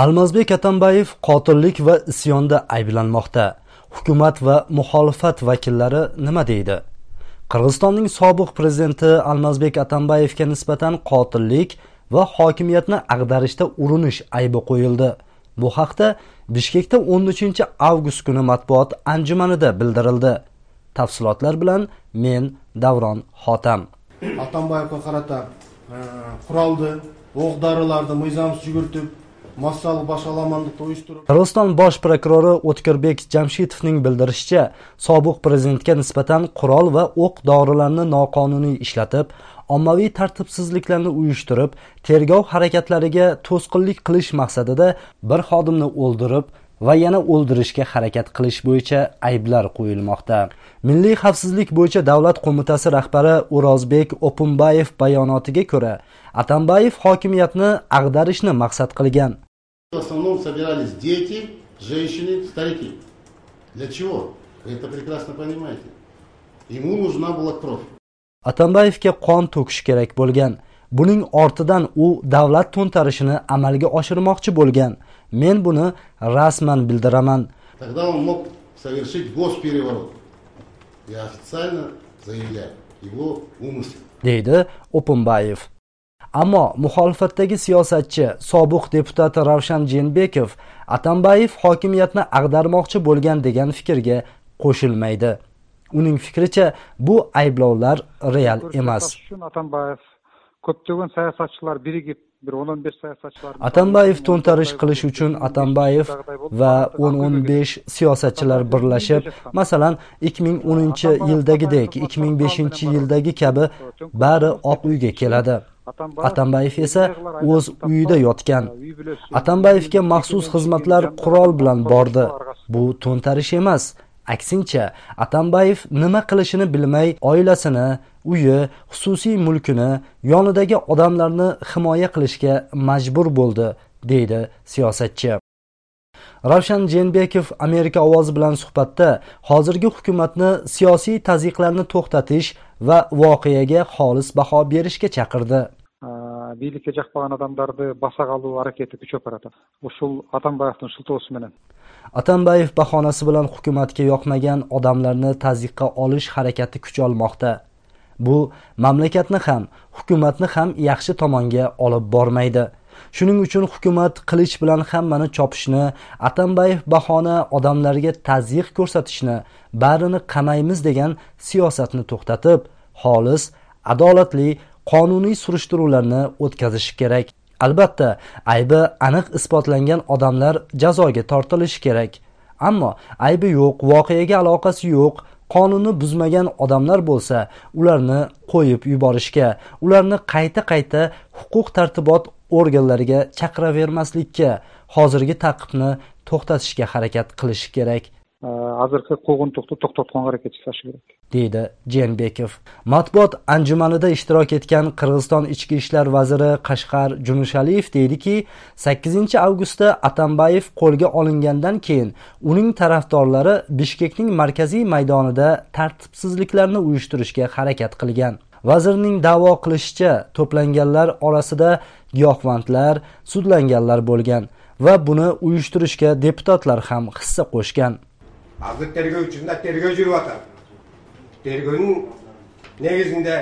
almazbek atambayev qotillik va isyonda ayblanmoqda. Hukumat va muxolifat vakillari nima deydi? Qirg'izistonning sobiq prezidenti almazbek atambayevga nisbatan qotillik va hokimiyatni ag'darishda urinish aybi qo'yildi. Bu haqda bishkekda 13 avgust kuni matbuot anjumanida bildirildi. Tafsilotlar bilan men davron xotam atambayevga qarata e, qurolni o'q dorilarni miyzamsiz yugurtib massалық башаламандыкты уюштуруп qirg'iziston bosh prokurori o'tkirbek jamshitovning bildirishicha sobiq prezidentga nisbatan qurol va o'q dorilarni noqonuniy ishlatib ommaviy tartibsizliklarni uyushtirib tergov harakatlariga to'sqinlik qilish maqsadida bir xodimni o'ldirib va yana o'ldirishga harakat qilish bo'yicha ayblar qo'yilmoqda. Milliy xavfsizlik bo'yicha davlat qo'mitasi rahbari o'rozbek o'pimbayev bayonotiga ko'ra atambayev hokimiyatni ag'darishni maqsad qilgan. В основном собирались дети женщины старики. Для чего? Вы это прекрасно понимаете. Ему нужна была кровь. Atambayevga qon to'kish kerak bo'lgan. Buning ortidan u davlat to'ntarishini amalga oshirmoqchi bo'lgan. Men buni rasman bildiraman. Тогда он мог совершить госпереворот я официально заявляю его умысел deydi o'pimbayev ammo muxolifatdagi siyosatchi sobiq deputat ravshan jeenbekov atambayev hokimiyatni ag'darmoqchi bo'lgan degan fikrga qo'shilmaydi. Uning fikricha bu ayblovlar real emas. Atambayev ko'plagan siyosatchilar birigib bir o'n o'n besh siyosatchilar atambayev to'ntarish qilish uchun atambayev va o'n o'n besh siyosatchilar birlashib masalan ikki ming o'ninchi yildagidek ikki ming beshinchi yildagi kabi bari oq uyga keladi atambayev esa o'z uyida yotgan. Atambayevga maxsus xizmatlar qurol bilan bordi. bu to'ntarish emas. Aksincha atambayev nima qilishini bilmay oilasini uyi xususiy mulkini yonidagi odamlarni himoya qilishga majbur bo'ldi deydi siyosatchi. Ravshan jeenbekov amerika ovozi bilan suhbatda hozirgi hukumatni siyosiy tazyiqlarni to'xtatish va voqeaga xolis baho berishga chaqirdi бийликке жакпаган адамдарды баса калуу аракети күчөп баратат ушул атамбаевдин шылтоосу менен atambayev bahonasi bilan hukumatga yoqmagan odamlarni tazyiqqa olish harakati kuch olmoqda bu mamlakatni ham hukumatni ham yaxshi tomonga olib bormaydi. Shuning uchun hukumat qilich bilan hammani chopishni atambayev bahona odamlarga tazyiq ko'rsatishni barini qamaymiz degan siyosatni to'xtatib xolis adolatli qonuniy surishtiruvlarni o'tkazishi kerak. Albatta aybi aniq isbotlangan odamlar jazoga tortilishi kerak. Ammo aybi yo'q voqeaga aloqasi yo'q qonunni buzmagan odamlar bo'lsa ularni qo'yib yuborishga ularni qayta qayta huquq tartibot organlariga chaqiravermaslikka hozirgi taqibni to'xtatishga harakat qilishi kerak. Hozirgi куугунтукту to'xtatgan аракет жасашы kerak deydi jeenbekov matbuot anjumanida ishtirok etgan qirg'iziston ichki ishlar vaziri qashqar junusaliyev deydiki sakkizinchi avgustda atambayev qo'lga olingandan keyin uning tarafdorlari bishkekning markaziy maydonida tartibsizliklarni uyushtirishga harakat qilgan vazirning da'vo qilishicha to'planganlar orasida giyohvandlar sudlanganlar bo'lgan va buni uyushtirishga deputatlar ham hissa qo'shgan азыр тергөө учурунда тергөө жүрүп атат тергөөнүн негизинде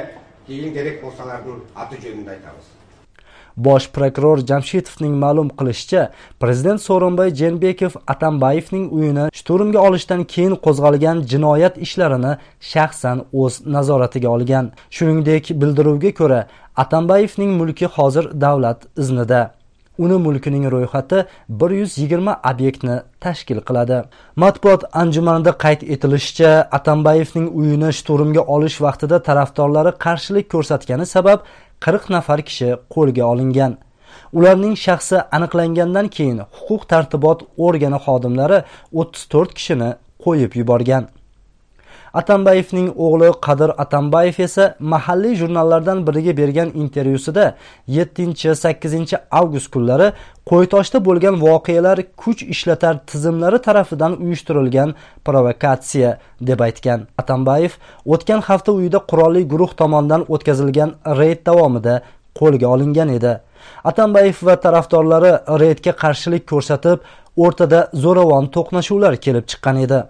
кийин керек болсалардын аты жөнүндү айтабыз bosh prokuror jamshitovning ma'lum qilishicha prezident so'ronboy jeenbekov atambayevning uyini shturmga olishdan keyin qo'zg'algan jinoyat ishlarini shaxsan o'z nazoratiga olgan. Shuningdek bildiruvga ko'ra atambayevning mulki hozir davlat iznida. Uni mulkining ro'yxati 120 obyektni tashkil qiladi. Matbuot anjumanida qayd etilishicha atambayevning uyini shturmga olish vaqtida tarafdorlari qarshilik ko'rsatgani sabab 40 nafar kishi qo'lga olingan. Ularning shaxsi aniqlangandan keyin huquq tartibot organi xodimlari 34 kishini qo'yib yuborgan. Atambayevning o'g'li qadir atambayev esa mahalliy jurnallardan biriga bergan intervyusida 7-8 avgust kunlari qo'ytoshda bo'lgan voqealar kuch ishlatar tizimlari tarafidan uyushtirilgan provokatsiya deb aytgan atambayev o'tgan hafta uyida qurolli guruh tomonidan o'tkazilgan reyd davomida qo'lga olingan edi. Atambayev va tarafdorlari reydga qarshilik ko'rsatib o'rtada zo'ravon to'qnashuvlar kelib chiqqan edi.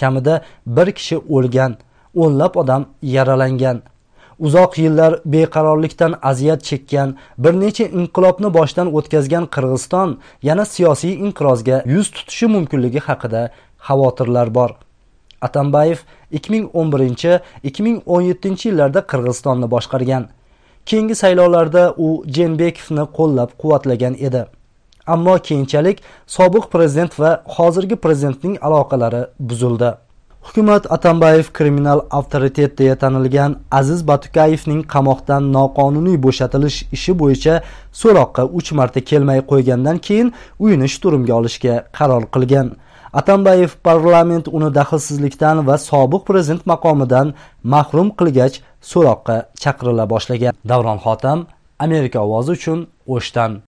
Kamida bir kishi o'lgan o'nlab odam yaralangan. Uzoq yillar beqarorlikdan aziyat chekkan bir necha inqilobni boshdan o'tkazgan qirg'iziston yana siyosiy inqirozga yuz tutishi mumkinligi haqida xavotirlar bor. Atambayev 2011-2017 yillarda qirg'izistonni boshqargan. Keyingi saylovlarda u jenbekovni qo'llab quvvatlagan edi. Ammo keyinchalik sobiq prezident va hozirgi prezidentning aloqalari buzildi. Hukumat atambayev kriminal avtoritet deya tanilgan aziz batukayevning qamoqdan noqonuniy bo'shatilish ishi bo'yicha so'roqqa uch marta kelmay qo'ygandan keyin uyini shturmga olishga qaror qilgan. Atambayev parlament uni daxlsizlikdan va sobiq prezident maqomidan mahrum qilgach so'roqqa chaqirila boshlagan. Davron xotam amerika ovozi uchun o'shdan.